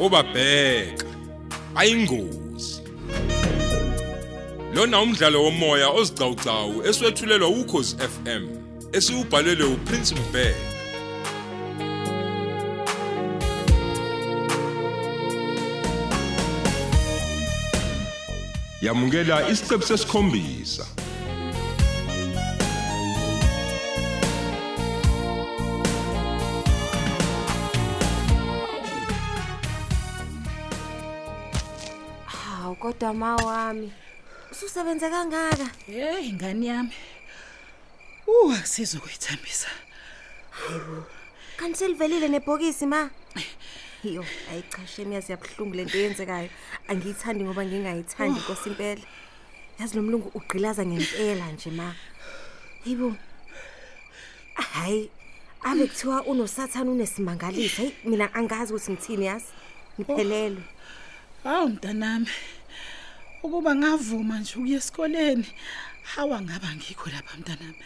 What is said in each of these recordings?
obabheka. Ayingozi. Lona umdlalo womoya ozicawucawu eswetshulelwa ukhozi FM esiubhalelwe uPrince Mbeki yamukela isiqebu sesikhombisa kodwa ma wami. Ususebenze kangaka? Hey ingane yami. Uh akusizokuyithambisa. Kanti selivelile nebhokisi ma. Yo, ayichasheni yazi yabhlungu lento yenzekayo. Angiyithandi ngoba ngingayithandi inkosi impela. Yazi lo mlungu ugqilaza ngempela nje ma. Yibo. Hayi, ave kuthiwa unosathana unesimangalisa. Hey, mina angazi ukuthi ngithini yazi. Ngiphelelwe. Hawu mntanami. Ukuba ngavuma nje ukuya esikoleni. Hawa ngaba ngikho lapha mntanami.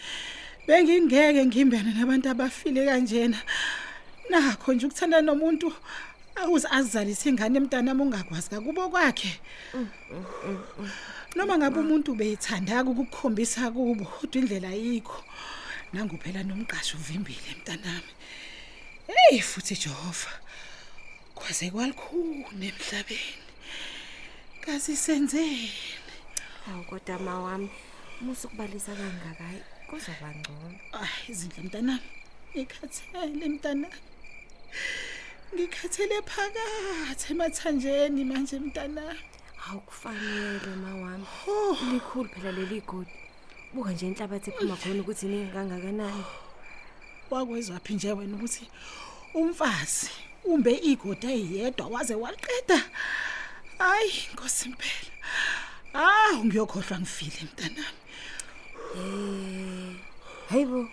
Bengingeke ngimbene nabantu abafile kanjena. Nakho nje ukuthanda nomuntu awuze azalise ingane emntanami ungakwazi kakubo kwakhe. Noma ngabe umuntu beyithanda ukukukhombisa kubo kodwa indlela ayikho. Nangu phela nomqasho uvimbile mntanami. Hey futhi Jehova. Kwaze kwalikhulu emhlabeni. Kasi senzeni? Hawu kodwa ma wami. Musu kubalisa kangaka hayi kuzoba ngcono. Ay izindle mntanami. Ngikhathele mntanami. Ngikhathele phakathi emathanjeni manje mntanami. Hawu kufanele ma wami. Oh, Likhulu phela leli godi. Buka nje inhlabathi ephuma khona ukuthi iningi kangakanani. wakwezwa phi nje wena ukuthi umfazi umbe igodi eyedwa waze waliqeda. Hayi Nkosi impela. Ah ngiyokhohlwa ngifile mntanami. Eh. Hayibo.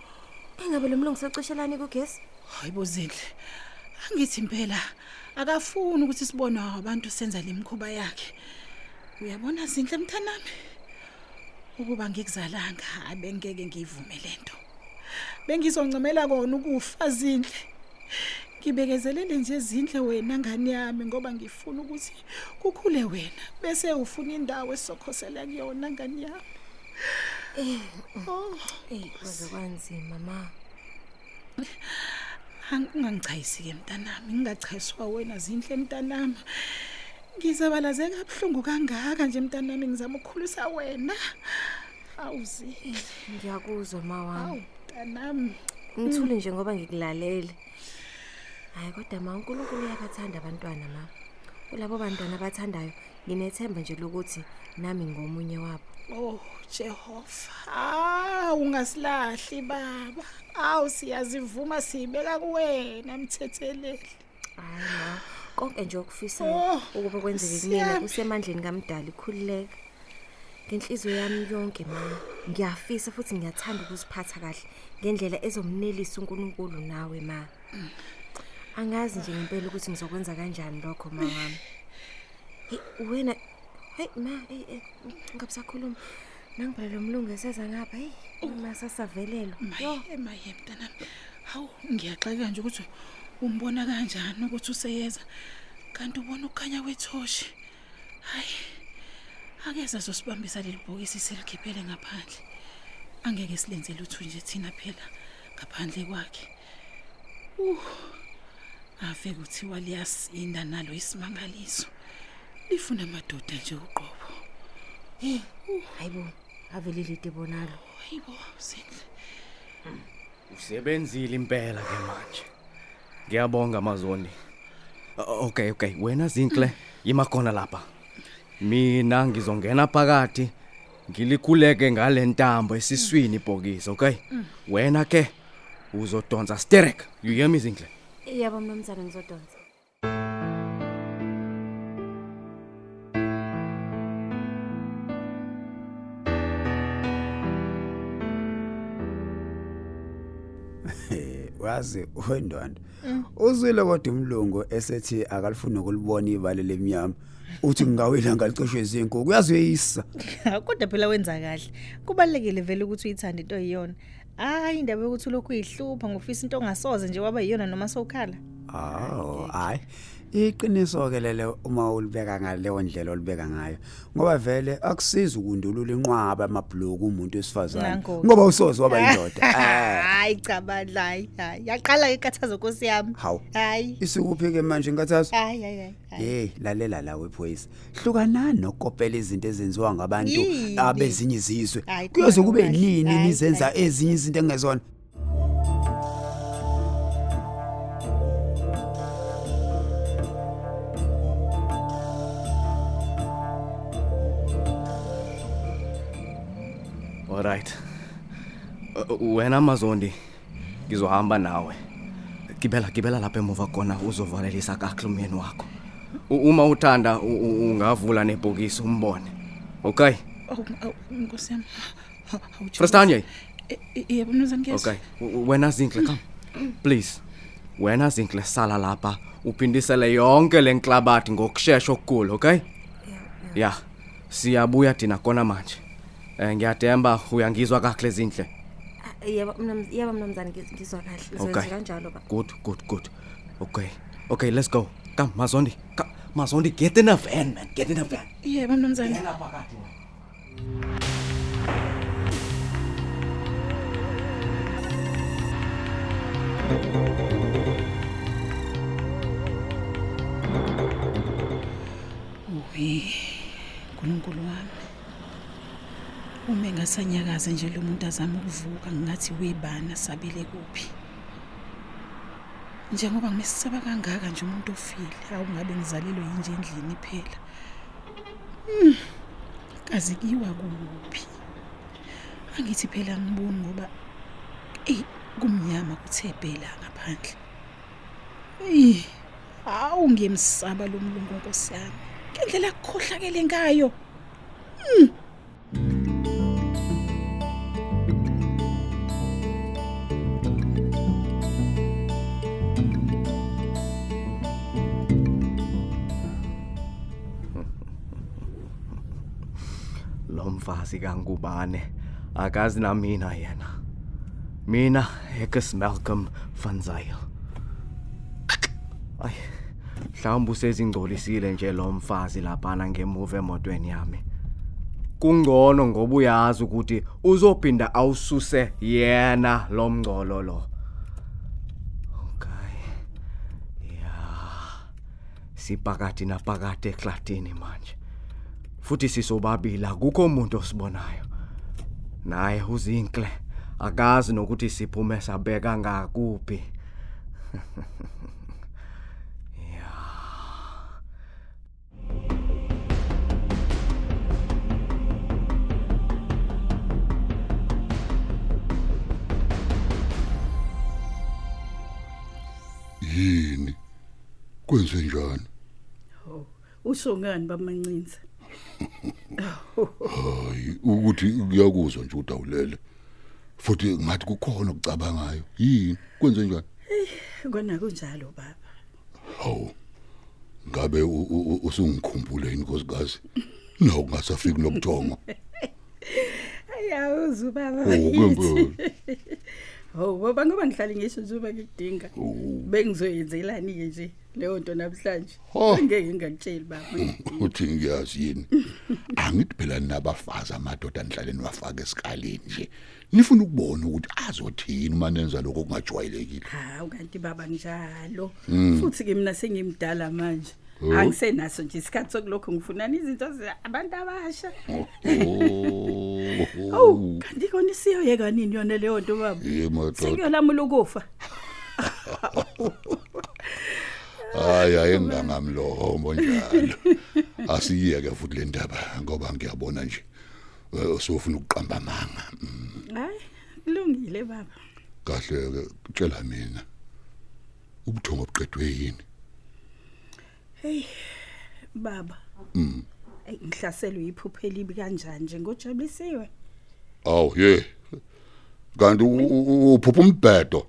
Engabe lo mlungu secishelani kugesi? Hayibo zindle. Angithi impela akafuni ukuthi sibone abantu senza lemkhuba yakhe. Uyabona zindle mntanami? Ukuba ngikuzalanga abengeke ngivume lento. Bengizoncemela kona ukufa zindle. Ngibekezelele nje zindle wena ngani yami ngoba ngifuna ukuthi kukhule wena bese ufuna indawo esizokhosela kuyona ngani yami. Oh, Eh, kwaze kwanzima ma. Ungangichayisi ke mntanami, ngingachayiswa wena zindle mntanami. Ngizabalaze kabuhlungu kangaka nje mntanami ngizama ukukhulisa wena. Awuzi. Ngiyakuzwa ma wami. Awu mntanami. Ngithule nje ngoba ngikulalele. Hayi kodwa ma uNkulunkulu uyabathanda abantwana ma. Kulabo bantwana abathandayo nginethemba nje lokuthi nami ngomunye wabo. Oh Jehova. Ah ungasilahli baba. Awu siyazivuma sibeka kuwena mthetheleli. Hayi ma. Konke nje okufisa Oh, ukuba kwenzeke Nkosi kumina yami. kusemandleni kaMdali ikhulileka. Ngenhliziyo yami yonke ma. Ngiyafisa futhi ngiyathanda ukuziphatha kahle ngendlela ezomnelisa uNkulunkulu nawe ma. Angazi nje ngempela ukuthi ngizokwenza kanjani lokho ma wami. Hey wena hey ma hey eh, ngabusakhuluma. Nangiphela lo mlungu eseza ngapha hey uma sasavelelwa. Yo Maye maye mntanami. Hawu ngiyaxeka nje ukuthi umbona kanjani ukuthi useyeza. Kanti ubona ukukhanya kwethoshi. Hayi. Akeza sosibambisa leli bhokisi selikhiphele ngaphandle. Angeke silenze lutho nje thina phela ngaphandle kwakhe. Uh. Ave kuthiwa liyasinda nalo isimangaliso. Lifuna amadoda nje uqobo. hayibo avelile idebonalo. Hayibo sindle. Usebenzile impela ke manje. Ngiyabonga amazoni. O- Okay, okay. Wena Zinhle yima khona lapha. Mina ngizongena phakathi ngilikhuleke ngale ntambo esiswini ibhokisi, okay? Wena ke uzodonsa sterek. You hear me Zinhle? Yebo mnumzane ngizodonsa. wazi wendwana uzwile kodwa umlungu esethi akalifuni ukulibona ibale lemnyama. Uthi ngingawela ngalicoshwe izinkukhu uyazoyisa kodwa phela wenza kahle. Kubalekile vele ukuthi uyithande into yiyona hayi indaba yokuthi lokhu uyihlupha ngofisa into ongasoze nje waba yiyona noma sowukhala. Awu hayi. Iqiniso ke lele uma ulibeka ngaleyo ndlela olibeka ngayo ngoba vele akusiza ukundulula inqwaba amabhloko umuntu wesifazane Nanko. ngoba usoze waba indoda. Eh hayi cha bandla hayi hayi. Yaqala ke ikathazo nkosi yami. Hawu. Hayi. Isikuphi ke manje nkathazo hayi hayi hayi, hayi. Hey lalela la wephoyisa. Hlukanani nokopela izinto ezenziwa ngabantu Yini? abezinye izizwe. Hayi, kuyoze khona kube kahle. nini Hayi, nizenza hayi. ezinye izinto engezona? Alright. Uh, Wena Mazondi ngizohamba nawe. Gibela gibela lapha emuva khona uzovalelisa kahle umyeni wakho. Uma uthanda ungavula nebhokisi umbone. Okay? Awu awu, Nkosi yami. Frastanye. Eh, eh, Yebo mnumzane ngiyezwa. Okay. Wena Zinhle come. Please. Wena Zinhle sala lapha uphindisele yonke lenklabathi ngokusheshsha okukhulu, okay? Yeah. Siyabuya thina khona manje. Eh ngiyademba uyangizwa kahle Zinhle. Ah, Yebo mnumz yebo mnumzane ngiz- ngizwa kahle. Okay. Ngizoyenza kanjalo ba. Good, good, good. Okay. Okay, let's go. Come, Mazondi. Come, Mazondi, get in a van, man. Get in a van. Yebo mnumzane. Uwe, uNkulunkulu wami. Uma engasanyakaza nje lo muntu azama ukuvuka ngathi webana sabile kuphi. Njengoba ngimesaba kangaka nje umuntu ofile, awungabe ngizalelwe yinje endlini phela. Hmm. Kazi kiwa kuphi? Angithi phela ngiboni ngoba eh kumnyama kuthe phela ngaphandle. Eh awu ngiyemsaba lo mlungu Nkosi yami. Ngendlela akukhohlakele ngayo. Lo mfazi kaNkubane akazi na mina yena. Mina Hekes Malcolm van Zyl. Ay. Mhlawumbe usezingcolisile nje lo mfazi laphana ngemuva emotweni yami. Kungcono ngoba uyazi ukuthi uzophinda awususe yena lo mngcolo lo. Okay. Yeah. Sipakati napakati eklatini manje. Futhi sisobabili akukho umuntu osibonayo. Naye uzinhle akazi nokuthi siphume sabeka ngakuphi. yini kwenze njani Usho ngani bamancinza? Hayi ukuthi kuyakuzwa nje ukuthi awulele futhi ngathi kukhona ukucabangayo yini? Kwenze njani? Kona kunjalo baba. hawu ngabe usungikhumbule inkosikazi? Nawo kungasafiki nobuthongo. Ayawuzu baba. oh kwempela Oh baba ngoba ngihlali ngisho nje uma ngikudinga. Oh. Bengizoyenzelani ke nje leyo nto namhlanje. Oh. Ngeke ngakutsheli baba. uthi ngiyazi yini angithi phela nabafazi amadoda nihlale niwafaka esikaleni nje nifuna ukubona ukuthi azothini uma nenza lokho kungajwayelekile Hawu kanti baba njalo. Mm. Futhi ke mina sengimdala manje. Oh. Angisenaso nje isikhathi sokulokho ngifunana izinto zabantu abasha. oh Oh, kanti kona isiyoyeka nini yona leyo nto baba? ye madoda Sekuyolamula ukufa. hayi ayengangamlomo njalo asiyeke futhi le ndaba ngoba ngiyabona nje eh, sofuna ukuqamba amanga Mm, Hayi, kulungile baba. kahle ke tshela mina ubuthongo buqedwe yini Hey baba. Mm. Ey ngihlaselwe iphupho elibi kanjani nje ngojabulisiwe. awu ye kanti u- u- u- uphupha umbhedo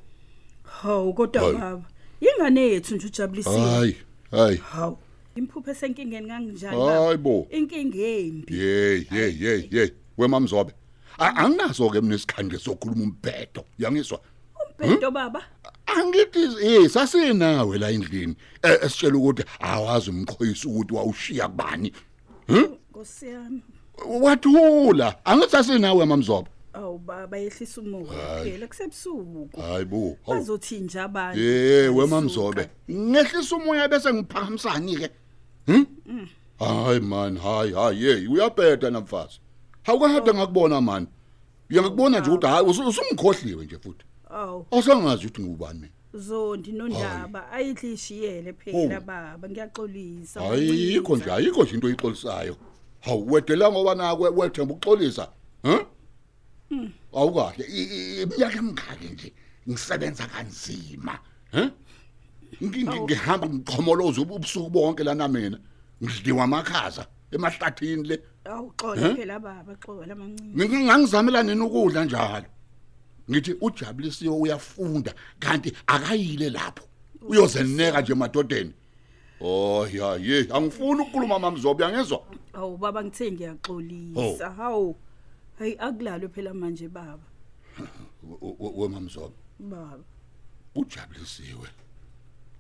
Hawu kodwa Hayi. baba. Yingane yethu nje ujabulisiwe. hayi hayi Hawu. Imphupho esenkingeni kanginjani baba? hayi bo Inkinga embi. hey hey hey hey wemamzobe A- anginazo ke mina isikhande sokhuluma umbhedo yangizwa Bento baba. Angithi eh sasenawe la endlini eh, esitshela ukuthi awazi umqhoyisi ukuthi wawushiya kubani. Nkosi yami. Wathula angithi sasenawe mamzobo. Awu baba yehlisa umoya phela kusebusuku. Hayibo. Bazothi nje abantu. Eh wemamzobe. Ngehlisa umoya bese ngiphakamisani ke. Hm? Hayi man, hayi hayi hey uyabheda namfazi. Awukade ngakubona man. Uyangikubona nje ukuthi hayi usu- usungikhohliwe nje futhi. Awu Awusangazi ukuthi ngubani mina. zondi nondaba ayidlishiyele phela baba ngiyaxolisa. Ayikho nje ayikho nje into oyixolisayo. Hawu wedela ngoba nakwe wethemba ukuxolisa. Huh? Awukahle i- i- iminyaka emingaki nje ngisebenza kanzima. Huh? Ngi- ngi- Ngihamba ngiqhomoloza ubusuku bonke lana mina. Ngidliwa amakhaza emahlathini le. Awuxole phela baba xola mancane. Ngingangizamela nini ukudla njalo. Ngithi ujabulisiwe uyafunda kanti akayile lapho. Uyozeneka nje emadodeni. Oh ya ye angifuni ukukhuluma mamzobo yangezwa. Awu baba ngithe ngiyaxolisa. Hawu. Hayi akulalwe phela manje baba. wemamzobo Baba. ujabulisiwe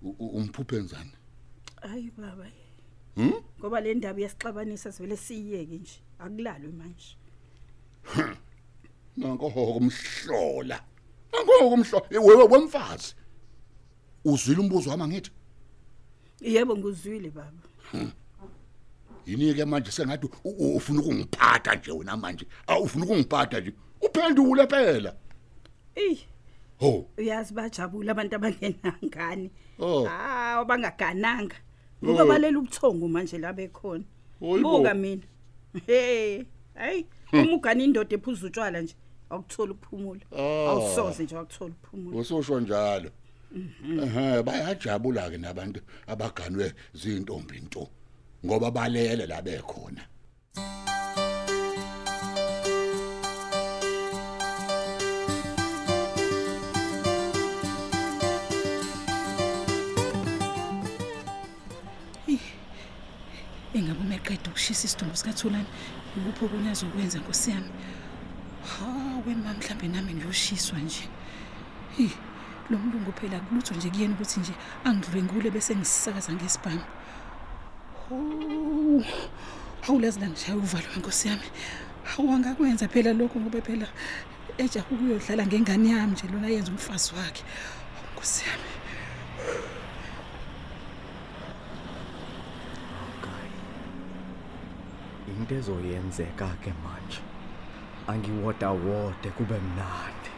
U- u- umphuphe enzani Hayi baba. hm Ngoba le ndaba yasixabanisa sivele siyeke nje. Akulalwe manje. Nanko hokumhlola nanko hokumhlola wewe wemfazi uzwile umbuzo wami ngithi Yebo nguzwile baba. yini ke manje sengathi ufuna ukungiphatha nje wena manje awufuna ukungiphatha nje uphendule phela Eh ho uyazi bajabula abantu abangenangani. Oh. Ah bangagananga. Ngoba balela ubuthongo manje la bekhona. Hayibo. Buka mina. Hey, hayi, uma ugana indoda ephuza utshwala nje awukuthola ukuphumula. Ah. Awusoze nje awukuthola ukuphumula. usosho njalo ehe bayajabula ke nabantu abaganwe zintombi nto ngoba balele la bekhona Engabe umeqeda ukushisa isidumbu sikaThulani. Ukuphi okunye azokwenza Nkosi yami? Hawe mama mhlambe nami ngiyoshiswa nje. Hi, lo mlungu phela kulutho nje kuyena ukuthi nje angidlwengule bese ngisakaza ngesibhamu. Oh. Awulazi la ngishaya uvalo Nkosi yami. Hawu angakwenza phela lokho ngoba phela ejaha ukuyodlala ngengane yami nje lona yenza umfazi wakhe. Nkosi yami. into ezoyenzeka ke manje angiwoda wode kube mnandi.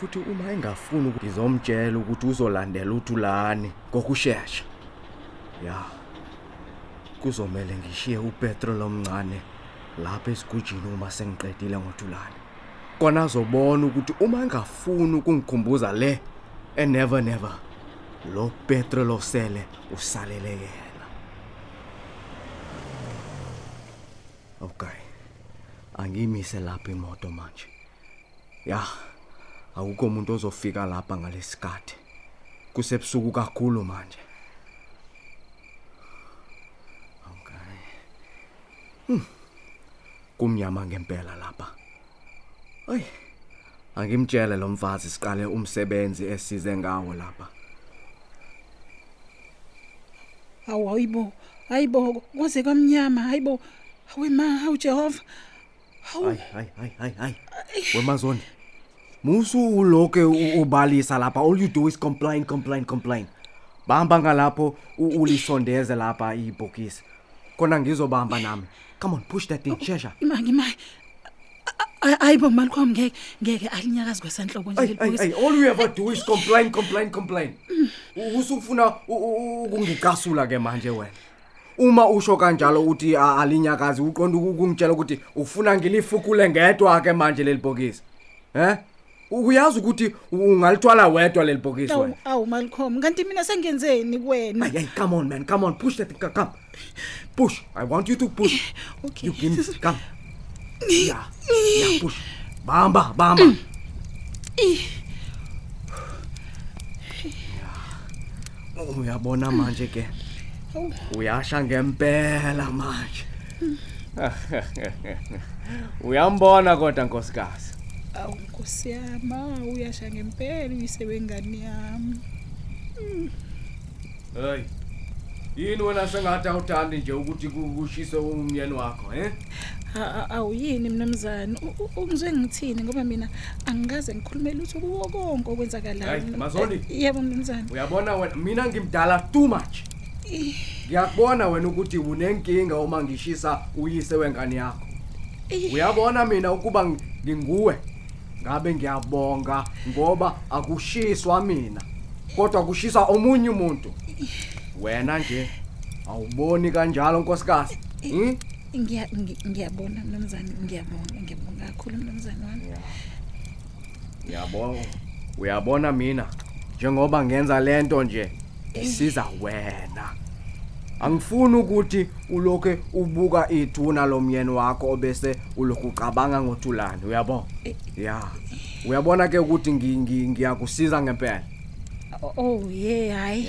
Futhi uma engafuni ukuthi ngizomtshela ukuthi uzolandela uthulani ngokusheshsha ya kuzomela ngishiye upetrol omncane lapha esigujini uma sengiqedile ngothulani kona azobona ukuthi uma engafuni ukungikhumbuza le enever never lo petrol osele usalele yena. Okay. Angimise lapha imoto manje. Ya. Awukho umuntu ozofika lapha ngalesikhathi. Kusebusuku kakhulu manje. Okay. Hmm. Kumnyama ngempela lapha. Ay. Angimtshele lo mfazi siqale umsebenzi esize ngawo lapha. Hawu hayibo, hayibo, kwaze kamnyama, hayibo. Hawe ma, hawu Jehova. Hawu, Hayi hayi hayi hayi hayi. Wemazoni. Musu uloke u- ubalisa lapha all you do is complain complain complain. Bamba ngalapho u- ulisondeze lapha ibhokisi. Kona ngizobamba nami. Come on push that thing shesha. imangi mai. Hayibo Malcolm ngeke ngeke alinyakazi kwesanhloko nje Ay ay lelibhokisi. ay all you ever do is complain complain complain. U- Usufuna u- u- ukungicasula ke manje wena. Uma usho kanjalo uthi a- alinyakazi uqonda ukungitshela ukuthi ufuna ngilifukule ngedwa ke manje lelibhokisi. Eh? Uyazi ukuthi ungalithwala wedwa lelibhokisi Awu wena. awu Malcolm, kanti mina sengenzeni kuwena? Ay, ay, come on, man. Come on. Push that thing. Come. Push. I want you to push. Okay. You give me. Come. Yeah. Yeah, push. Bamba, bamba. Yeah. Uyabona manje ke. Uyasha ngempela manje. Uyambona kodwa nkosikazi. awu nkosi yami awu, uyasha ngempela uyise wengane yami. Hey yini wena sengathi awuthandi nje ukuthi ku- kushise umyeni wakho eh A- a- awuyini mnumzane U- u- ungizwe ngithini? Ngoba mina angikaze ngikhulume lutho kuwo konke okwenzakalayo. Hayi, Mazondi. Eh, yebo mnumzane uyabona wena mina ngimdala too much. Ngiyakubona wena ukuthi unenkinga uma ngishisa uyise wengane yakho. Eh. uyabona mina ukuba ng- nginguwe? Ngabe ngiyabonga ngoba akushiswa mina kodwa kushisa omunye umuntu. Wena nje awuboni kanjalo nkosikazi. Hmm? Ngiya- ngi- ngiyabona mnumzane ngiyabonga ngiyabonga kakhulu mnumzane wami. Uyabona uyabona mina njengoba ngenza lento nje isiza wena. Angifuni ukuthi ulokhe ubuka ithuna lomyeni wakho obese ulokhu ucabanga ngothulani uyabona? Ya. Uyabona ke ukuthi ngi- ngi- ngiyakusiza ngempela? Oh, oh ye hayi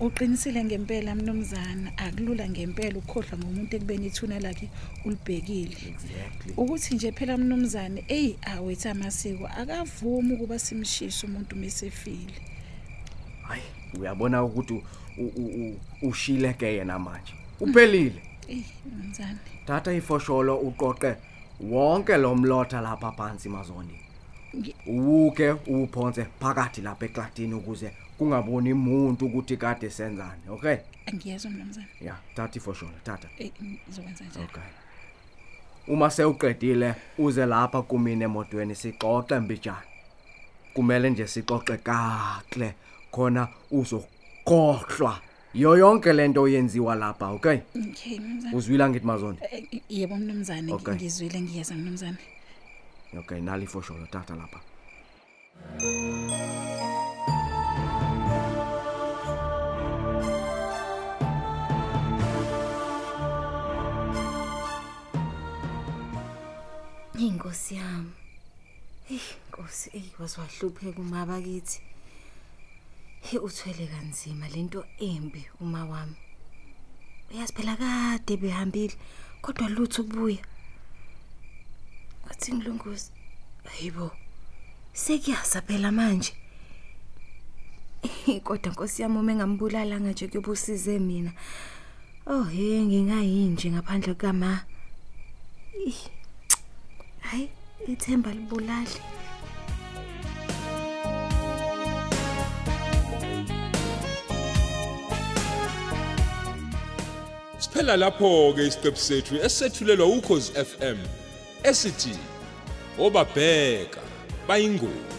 uqinisile ngempela mnumzana. Akulula ngempela ukukhohlwa ngomuntu ekubeni ithuna lakhe ulibhekile. Exactly. Ukuthi nje phela mnumzane eyi awethu amasiko akavumi ukuba simshise umuntu mesefile uyabona ukuthi u- u- u- u- ushileke yena manje. Uphelile. Eyi mnumzane thatha ifosholo uqoqe wonke lo mlotha lapha phansi mazoni Ngi- uke uphonse phakathi lapha ekladini ukuze kungaboni umuntu ukuthi kade senzani okay? Angiyezwa mnumzane ya thatha ifosholo thatha. Eyi ngizokwenza njalo. Okay. Uma sewuqedile uze lapha kumina emotweni sixoxe mbijana. Kumele nje sixoxe kakle khona uzokhohlwa yo yonke lento oyenziwa lapha okay okay mnumzane uzwila ngithi mazonde Eh, eh, yebo mnumzane Okay. ngizwile ngiyeza mnumzane okay nali ifosholo thatha lapha Inkosi yami. Eh, Nkosi, ey waswahlupheka uma bakithi. He uthwele kanzima lento embi uma wami. Uyazi phela kade behambile kodwa lutho kubuya. Athi ngilunguzi. Hayibo. Sekuyasa phela manje. Kodwa Nkosi yami uma engambulala nje kuyobusize mina. Oh, he ngingayinje ngaphandle kama. Ih. Hayi, ithemba libulali. Siphela lapho ke isiqephu sethu esethulelwa ukhozi FM esithi obabheka bayingozi.